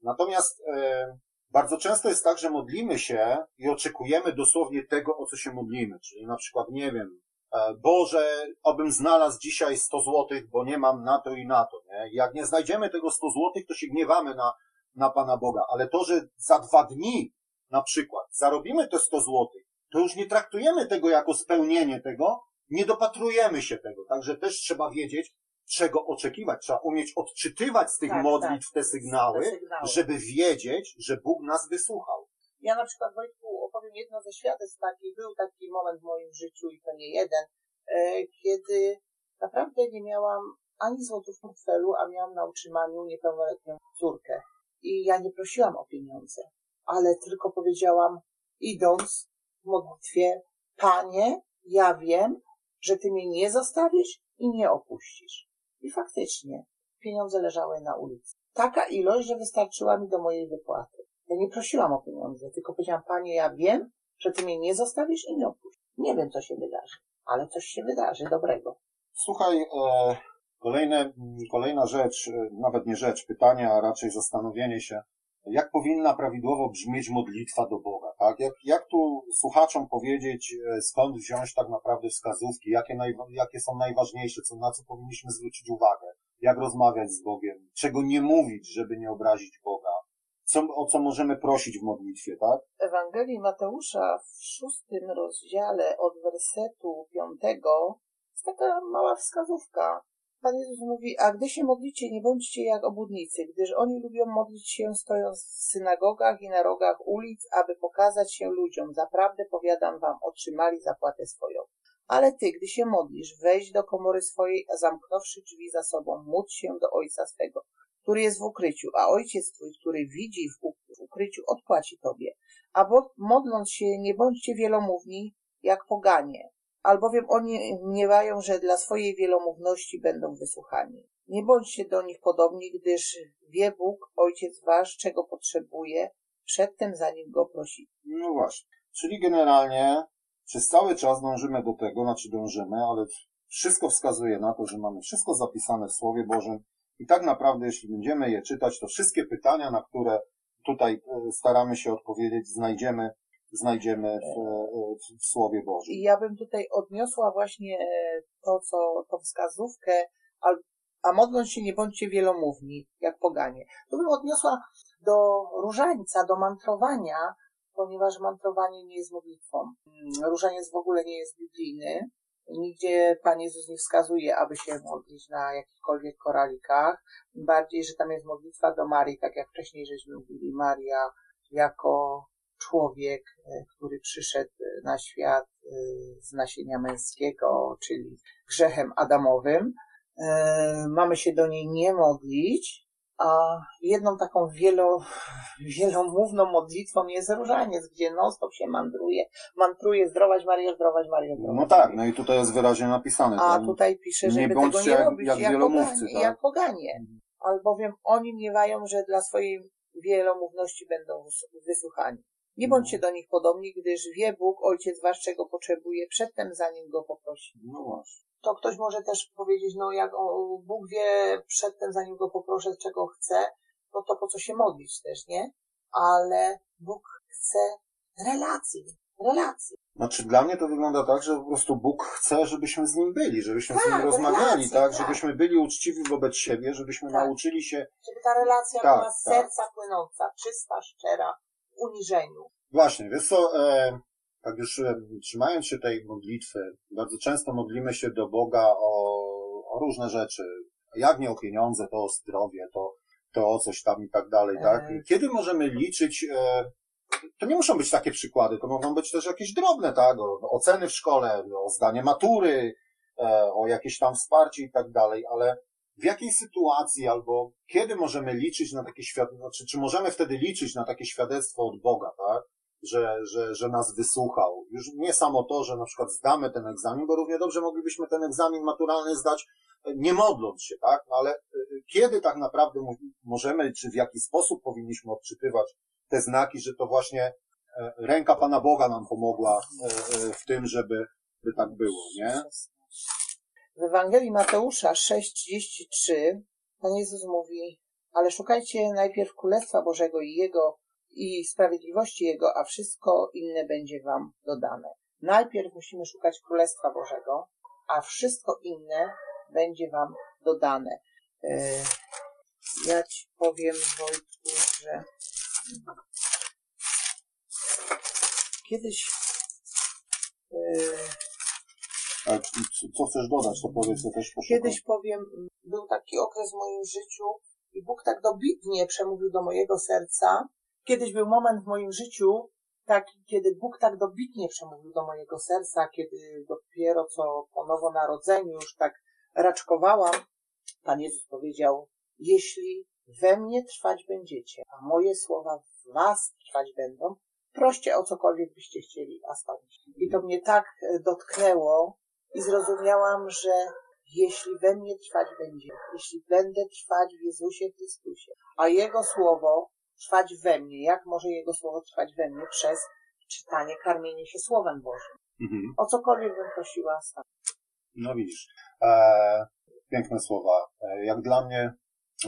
Natomiast e, bardzo często jest tak, że modlimy się i oczekujemy dosłownie tego, o co się modlimy. Czyli na przykład, nie wiem, e, Boże, obym znalazł dzisiaj 100 złotych, bo nie mam na to i na to. Nie? Jak nie znajdziemy tego 100 złotych, to się gniewamy na, na Pana Boga. Ale to, że za dwa dni na przykład zarobimy te 100 złotych, to już nie traktujemy tego jako spełnienie tego, nie dopatrujemy się tego. Także też trzeba wiedzieć, czego oczekiwać. Trzeba umieć odczytywać z tych Tak, modlitw te sygnały, Te sygnały. żeby wiedzieć, że Bóg nas wysłuchał. Ja na przykład Wojtku opowiem jedno ze świadectw taki, był taki moment w moim życiu i to nie jeden, e, kiedy naprawdę nie miałam ani złotów w portfelu, a miałam na utrzymaniu niepełnoletnią córkę. I ja nie prosiłam o pieniądze, ale tylko powiedziałam, idąc w modlitwie, Panie, ja wiem, że Ty mnie nie zostawisz i nie opuścisz. I faktycznie pieniądze leżały na ulicy. Taka ilość, że wystarczyła mi do mojej wypłaty. Ja nie prosiłam o pieniądze, tylko powiedziałam, Panie, ja wiem, że Ty mnie nie zostawisz i nie opuścisz. Nie wiem, co się wydarzy, ale coś się wydarzy dobrego. Słuchaj, e, kolejne, kolejna rzecz, e, nawet nie rzecz, pytanie, a raczej zastanowienie się, jak powinna prawidłowo brzmieć modlitwa do Boga, tak? Jak, jak tu słuchaczom powiedzieć, e, skąd wziąć tak naprawdę wskazówki, jakie, naj, jakie są najważniejsze, co, na co powinniśmy zwrócić uwagę, jak rozmawiać z Bogiem, czego nie mówić, żeby nie obrazić Boga, co, o co możemy prosić w modlitwie, tak? W Ewangelii Mateusza w szóstym rozdziale od wersetu piątego jest taka mała wskazówka. Pan Jezus mówi, a gdy się modlicie, nie bądźcie jak obudnicy, gdyż oni lubią modlić się stojąc w synagogach i na rogach ulic, aby pokazać się ludziom. Zaprawdę powiadam wam, otrzymali zapłatę swoją. Ale ty, gdy się modlisz, wejdź do komory swojej, a zamknąwszy drzwi za sobą, módl się do Ojca swego, który jest w ukryciu, a Ojciec twój, który widzi w uk- w ukryciu, odpłaci tobie. A modląc się, nie bądźcie wielomówni, jak poganie, albowiem oni mniewają, że dla swojej wielomówności będą wysłuchani. Nie bądźcie do nich podobni, gdyż wie Bóg, Ojciec wasz, czego potrzebuje, przedtem zanim go prosi. No właśnie. Czyli generalnie przez cały czas dążymy do tego, znaczy dążymy, ale wszystko wskazuje na to, że mamy wszystko zapisane w Słowie Bożym i tak naprawdę, jeśli będziemy je czytać, to wszystkie pytania, na które tutaj e, staramy się odpowiedzieć, znajdziemy, znajdziemy w, w, w Słowie Bożym. I ja bym tutaj odniosła właśnie e, to, co, tą wskazówkę, a modląc się nie bądźcie wielomówni, jak poganie. To bym odniosła do różańca, do mantrowania, ponieważ mantrowanie nie jest modlitwą. Mm, Różaniec w ogóle nie jest biblijny. Nigdzie Pan Jezus nie wskazuje, aby się modlić na jakichkolwiek koralikach. Bardziej, że tam jest modlitwa do Marii, tak jak wcześniej żeśmy mówili. Maria jako człowiek, e, który przyszedł e, na świat e, z nasienia męskiego, czyli grzechem adamowym. Mamy się do niej nie modlić, a jedną taką wielo, wielomówną modlitwą jest różaniec, gdzie non-stop się mandruje, mantruje zdrowaś Maryjo, zdrowaś zdrowaś No tak, no i tutaj jest wyraźnie napisane. a tutaj pisze, nie żeby tego bądźcie nie jak- robić, jak jak, wielomówcy, poganie, tak? jak poganie. Albowiem oni mniewają, że dla swojej wielomówności będą wys- wysłuchani. Nie bądźcie do nich podobni, gdyż wie Bóg, Ojciec wasz, czego potrzebuje, przedtem zanim go poprosi. No właśnie. To ktoś może też powiedzieć, no jak o, Bóg wie przedtem, zanim go poproszę, czego chce, no to po co się modlić też, nie? Ale Bóg chce relacji. relacji. Znaczy dla mnie to wygląda tak, że po prostu Bóg chce, żebyśmy z Nim byli, żebyśmy z Nim Tak, rozmawiali, relacji, tak? tak. Żebyśmy byli uczciwi wobec siebie, żebyśmy Tak. nauczyli się Żeby ta relacja Tak, była z tak. serca płynąca, czysta, szczera, uniżeniu. Właśnie, wiesz co, e, tak już e, trzymając się tej modlitwy, bardzo często modlimy się do Boga o, o różne rzeczy. Jak nie o pieniądze, to o zdrowie, to, to o coś tam i tak dalej, tak? Mhm. Kiedy możemy liczyć, e, to nie muszą być takie przykłady, to mogą być też jakieś drobne, tak? O, oceny w szkole, o zdanie matury, e, o jakieś tam wsparcie i tak dalej, ale w jakiej sytuacji albo kiedy możemy liczyć na takie świadectwo, znaczy, czy możemy wtedy liczyć na takie świadectwo od Boga, tak? Że, że, że nas wysłuchał. Już nie samo to, że na przykład zdamy ten egzamin, bo równie dobrze moglibyśmy ten egzamin maturalny zdać e, nie modląc się, tak? No ale e, kiedy tak naprawdę mo- możemy, czy w jaki sposób powinniśmy odczytywać te znaki, że to właśnie e, ręka Pana Boga nam pomogła e, e, w tym, żeby, by tak było, nie? W Ewangelii Mateusza 6,33 Pan Jezus mówi, ale szukajcie najpierw Królestwa Bożego i Jego i sprawiedliwości Jego, a wszystko inne będzie Wam dodane. Najpierw musimy szukać Królestwa Bożego, a wszystko inne będzie Wam dodane. E, Ja Ci powiem, Wojtku, że kiedyś e, Co chcesz dodać, to powiedz, to też poszukam. Kiedyś powiem, był taki okres w moim życiu i Bóg tak dobitnie przemówił do mojego serca. Kiedyś był moment w moim życiu, taki, kiedy Bóg tak dobitnie przemówił do mojego serca, kiedy dopiero co po nowonarodzeniu już tak raczkowałam. Pan Jezus powiedział, jeśli we mnie trwać będziecie, a moje słowa w was trwać będą, proście o cokolwiek byście chcieli, a spełnić. I to mnie tak e, dotknęło i zrozumiałam, że jeśli we mnie trwać będzie, jeśli będę trwać w Jezusie Chrystusie, a Jego Słowo trwać we mnie, jak może Jego Słowo trwać we mnie? Przez czytanie, karmienie się Słowem Bożym. Mhm. O cokolwiek bym prosiła, sam. No widzisz, e, piękne słowa. E, jak dla mnie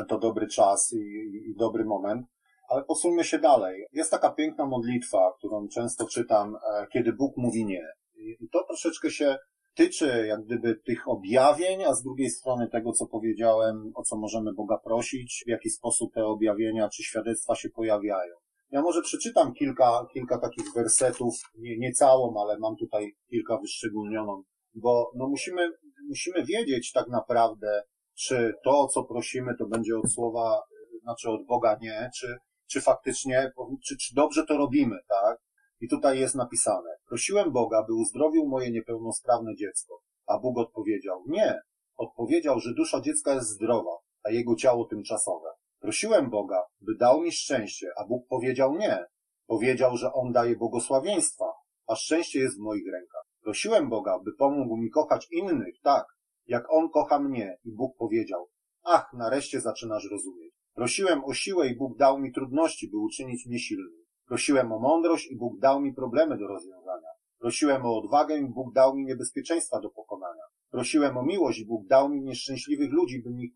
to dobry czas i, i, i dobry moment, ale posuńmy się dalej. Jest taka piękna modlitwa, którą często czytam, e, kiedy Bóg mówi nie. I, I to troszeczkę się tyczy jak gdyby tych objawień, a z drugiej strony tego, co powiedziałem, o co możemy Boga prosić, w jaki sposób te objawienia czy świadectwa się pojawiają. Ja może przeczytam kilka, kilka takich wersetów, nie, nie całą, ale mam tutaj kilka wyszczególnioną bo no musimy, musimy wiedzieć tak naprawdę, czy to, co prosimy, to będzie od słowa, znaczy od Boga nie, czy, czy faktycznie, czy, czy dobrze to robimy, tak? I tutaj jest napisane, prosiłem Boga, by uzdrowił moje niepełnosprawne dziecko, a Bóg odpowiedział, nie. Odpowiedział, że dusza dziecka jest zdrowa, a jego ciało tymczasowe. Prosiłem Boga, by dał mi szczęście, a Bóg powiedział nie. Powiedział, że On daje błogosławieństwa, a szczęście jest w moich rękach. Prosiłem Boga, by pomógł mi kochać innych, tak, jak On kocha mnie i Bóg powiedział, ach, nareszcie zaczynasz rozumieć. Prosiłem o siłę i Bóg dał mi trudności, by uczynić mnie silnym. Prosiłem o mądrość i Bóg dał mi problemy do rozwiązania. Prosiłem o odwagę i Bóg dał mi niebezpieczeństwa do pokonania. Prosiłem o miłość i Bóg dał mi nieszczęśliwych ludzi, bym, ich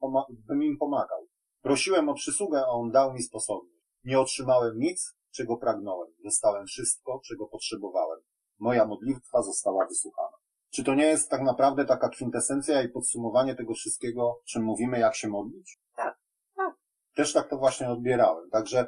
bym im pomagał. Prosiłem o przysługę, a On dał mi sposobność. Nie otrzymałem nic, czego pragnąłem. Dostałem wszystko, czego potrzebowałem. Moja modlitwa została wysłuchana. Czy to nie jest tak naprawdę taka kwintesencja i podsumowanie tego wszystkiego, czym mówimy, jak się modlić? Tak, tak. Też tak to właśnie odbierałem. Także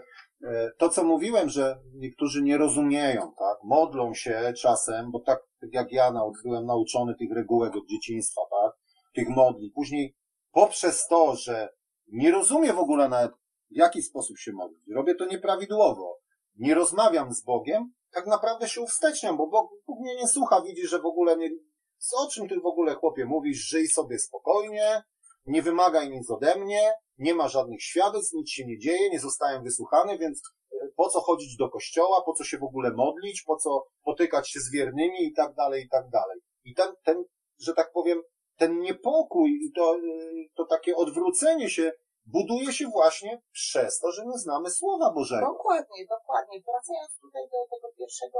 to, co mówiłem, że niektórzy nie rozumieją, tak, modlą się czasem, bo tak, tak jak ja byłem nauczony tych regułek od dzieciństwa, tak, tych modli. Później poprzez to, że nie rozumiem w ogóle nawet, w jaki sposób się modlić, robię to nieprawidłowo, nie rozmawiam z Bogiem, tak naprawdę się uwsteczniam, bo Bóg, mnie nie słucha, widzi, że w ogóle nie, o czym ty w ogóle chłopie mówisz, żyj sobie spokojnie, nie wymagaj nic ode mnie, nie ma żadnych świadectw, nic się nie dzieje, nie zostałem wysłuchany, więc e, po co chodzić do kościoła, po co się w ogóle modlić, po co potykać się z wiernymi i tak dalej, i tak dalej. I ten, ten, że tak powiem, ten niepokój i to, e, to takie odwrócenie się buduje się właśnie przez to, że nie znamy Słowa Bożego. Dokładnie, dokładnie. Wracając tutaj do tego pierwszego,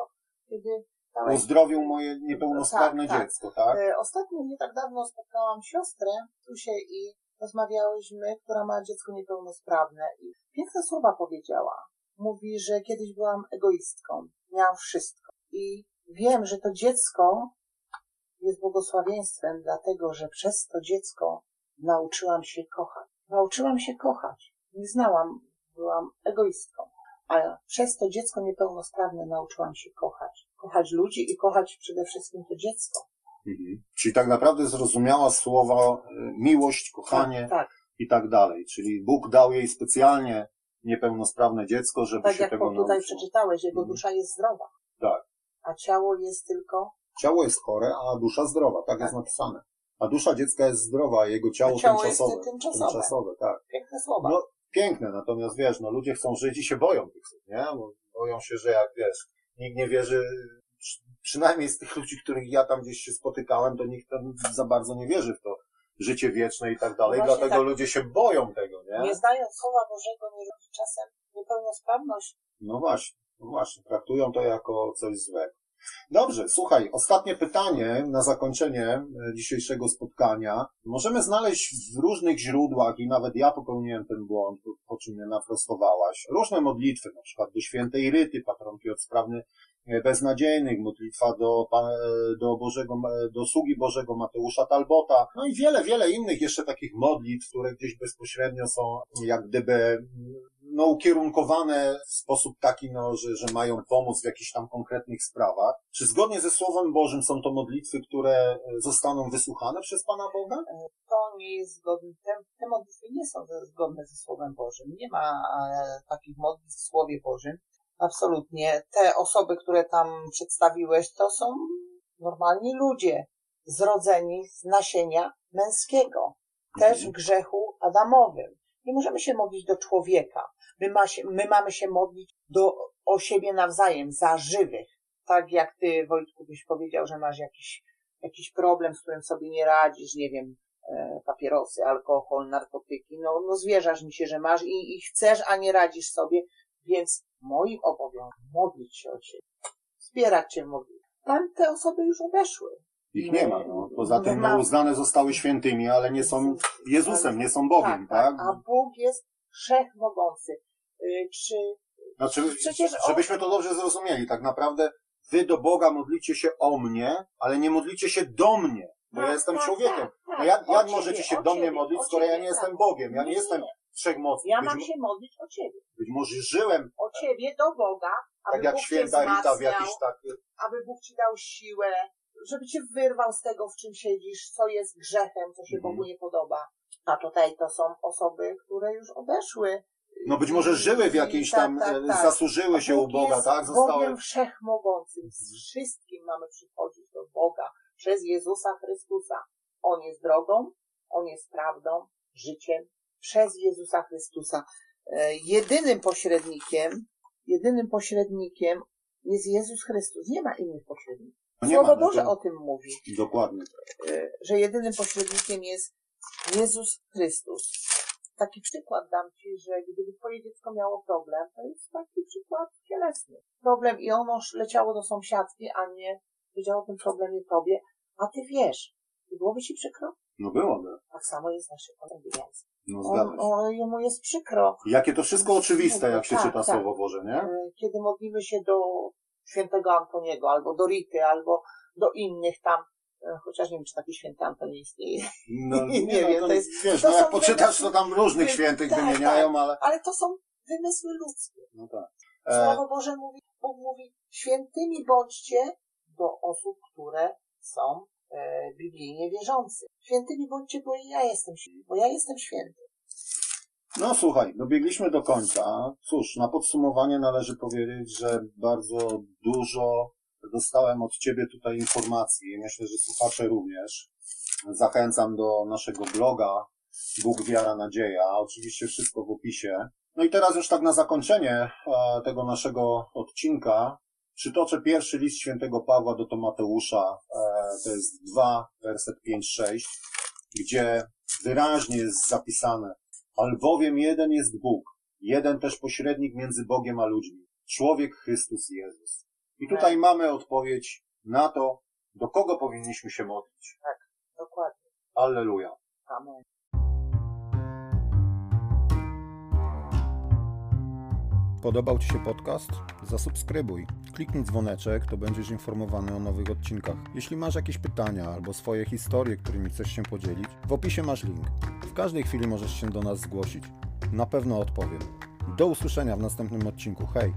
kiedy dałeś Uzdrowił moje niepełnosprawne Tak, tak. dziecko, tak? E, Ostatnio nie tak dawno spotkałam siostrę Tusię i rozmawiałyśmy, która ma dziecko niepełnosprawne i piękne słowa powiedziała. Mówi, że kiedyś byłam egoistką, miałam wszystko i wiem, że to dziecko jest błogosławieństwem, dlatego że przez to dziecko nauczyłam się kochać. Nauczyłam się kochać. Nie znałam, byłam egoistką. A przez to dziecko niepełnosprawne nauczyłam się kochać. Kochać ludzi i kochać przede wszystkim to dziecko. Mhm. Czyli tak naprawdę zrozumiała słowa y, miłość, kochanie Tak, tak. i tak dalej. Czyli Bóg dał jej specjalnie niepełnosprawne dziecko, żeby tak się jak tego tutaj nauczyło. przeczytałeś, jego Mhm. dusza jest zdrowa. Tak. A ciało jest tylko, Ciało jest chore, a dusza zdrowa. Tak, jest napisane. A dusza dziecka jest zdrowa, a jego ciało, A ciało jest tymczasowe. tymczasowe. tymczasowe, tak. piękne słowa. No, piękne, natomiast wiesz, no ludzie chcą żyć i się boją tych słów, nie? Bo boją się, że jak wiesz, nikt nie wierzy, przy- przynajmniej z tych ludzi, których ja tam gdzieś się spotykałem, to nikt tam za bardzo nie wierzy w to życie wieczne i tak dalej, No właśnie dlatego tak. ludzie się boją tego, nie? Nie znając Słowa Bożego, nie czasem niepełnosprawność. No właśnie, no właśnie, traktują to jako coś złego. Dobrze, słuchaj, ostatnie pytanie na zakończenie e, dzisiejszego spotkania. Możemy znaleźć w różnych źródłach i nawet ja popełniłem ten błąd, po- czym mnie naprostowałaś. Różne modlitwy, na przykład do świętej Ryty, patronki od sprawny e, beznadziejnych, modlitwa do, e, do Bożego, do sługi Bożego Mateusza Talbota, no i wiele, wiele innych jeszcze takich modlitw, które gdzieś bezpośrednio są jak gdyby no, ukierunkowane w sposób taki, no, że, że mają pomóc w jakichś tam konkretnych sprawach. Czy zgodnie ze Słowem Bożym są to modlitwy, które e, zostaną wysłuchane przez Pana Boga? To nie jest zgodne, te, te modlitwy nie są zgodne ze Słowem Bożym. Nie ma e, takich modlitw w Słowie Bożym. Absolutnie. Te osoby, które tam przedstawiłeś, to są normalni ludzie, zrodzeni z nasienia męskiego. Też w grzechu Adamowym. Nie możemy się modlić do człowieka. My, ma się, my mamy się modlić do, o siebie nawzajem, za żywych. Tak jak ty, Wojtku, byś powiedział, że masz jakiś, jakiś problem, z którym sobie nie radzisz, nie wiem, e, papierosy, alkohol, narkotyki. No, no zwierzasz mi się, że masz i, i chcesz, a nie radzisz sobie, więc moim obowiązkiem modlić się o ciebie. Wspierać cię w modlitwie. Tam te osoby już odeszły. Ich nie ma. No. Poza tym no, uznane zostały świętymi, ale nie są Jezusem, nie są Bogiem, tak? A Bóg jest wszechmogący. Y, Czy Znaczy, Przecież żebyśmy to dobrze zrozumieli, tak naprawdę wy do Boga modlicie się o mnie, ale nie modlicie się do mnie, bo ja Tak, jestem tak, człowiekiem. tak, No tak. jak, O jak ciebie, możecie się do mnie ciebie, modlić, o skoro ja nie tak. jestem Bogiem? Ja nie, Nie, jestem wszechmocny. Ja być, mam się modlić o ciebie. być może żyłem O ciebie do Boga, aby tak jak Bóg święta Rita w jakiś tak... aby Bóg ci dał siłę, żeby cię wyrwał z tego, w czym siedzisz, co jest grzechem, co się Mhm. Bogu nie podoba. A tutaj to są osoby, które już odeszły. No być może żyły w jakiejś Tak, tam, tak, e, tak. zasłużyły się u Boga, jest tak? Zostały... Bogiem wszechmogącym. Z wszystkim mamy przychodzić do Boga przez Jezusa Chrystusa. On jest drogą, On jest prawdą, życiem przez Jezusa Chrystusa. E, Jedynym pośrednikiem, jedynym pośrednikiem jest Jezus Chrystus. Nie ma innych pośredników. No Słowo no Boże to- o tym mówi, Dokładnie. e, że jedynym pośrednikiem jest Jezus Chrystus. Taki przykład dam Ci, że gdyby Twoje dziecko miało problem, to jest taki przykład cielesny. Problem i ono leciało do sąsiadki, a nie wiedziało o tym problemie Tobie, a Ty wiesz. I byłoby Ci przykro? No byłoby. Tak samo jest Panem Więc. No On, zgadza się. jemu jest przykro. Jakie to wszystko oczywiste, jak się Tak, czyta tak. Słowo Boże, nie? E, kiedy modlimy się do świętego Antoniego, albo do Rity, albo do innych tam, chociaż nie wiem, czy taki święty Antoni istnieje, No, Nie wiem, no, to jest- wiesz, to no jak poczytasz, to tam różnych świętych tak, wymieniają, ale... ale to są wymysły ludzkie. No tak. E, Słowo Boże mówi, Bóg mówi, świętymi bądźcie do osób, które są e, biblijnie wierzący. Świętymi bądźcie, bo ja jestem święty, bo ja jestem święty. no słuchaj, dobiegliśmy do końca. Cóż, na podsumowanie należy powiedzieć, że bardzo dużo dostałem od Ciebie tutaj informacji. Myślę, że słuchacze również. Zachęcam do naszego bloga Bóg, Wiara, Nadzieja. Oczywiście wszystko w opisie. No i teraz już tak na zakończenie e, tego naszego odcinka przytoczę pierwszy list świętego Pawła do Tomateusza. E, to jest 2, werset 5-6, gdzie wyraźnie jest zapisane albowiem jeden jest Bóg, jeden też pośrednik między Bogiem a ludźmi, człowiek Chrystus Jezus. I tutaj Tak. mamy odpowiedź na to, do kogo powinniśmy się modlić. Dokładnie. Alleluja. Amen. Podobał Ci się podcast? Zasubskrybuj. Kliknij dzwoneczek, to będziesz informowany o nowych odcinkach. Jeśli masz jakieś pytania albo swoje historie, którymi chcesz się podzielić, w opisie masz link. W każdej chwili możesz się do nas zgłosić. Na pewno odpowiem. Do usłyszenia w następnym odcinku. Hej!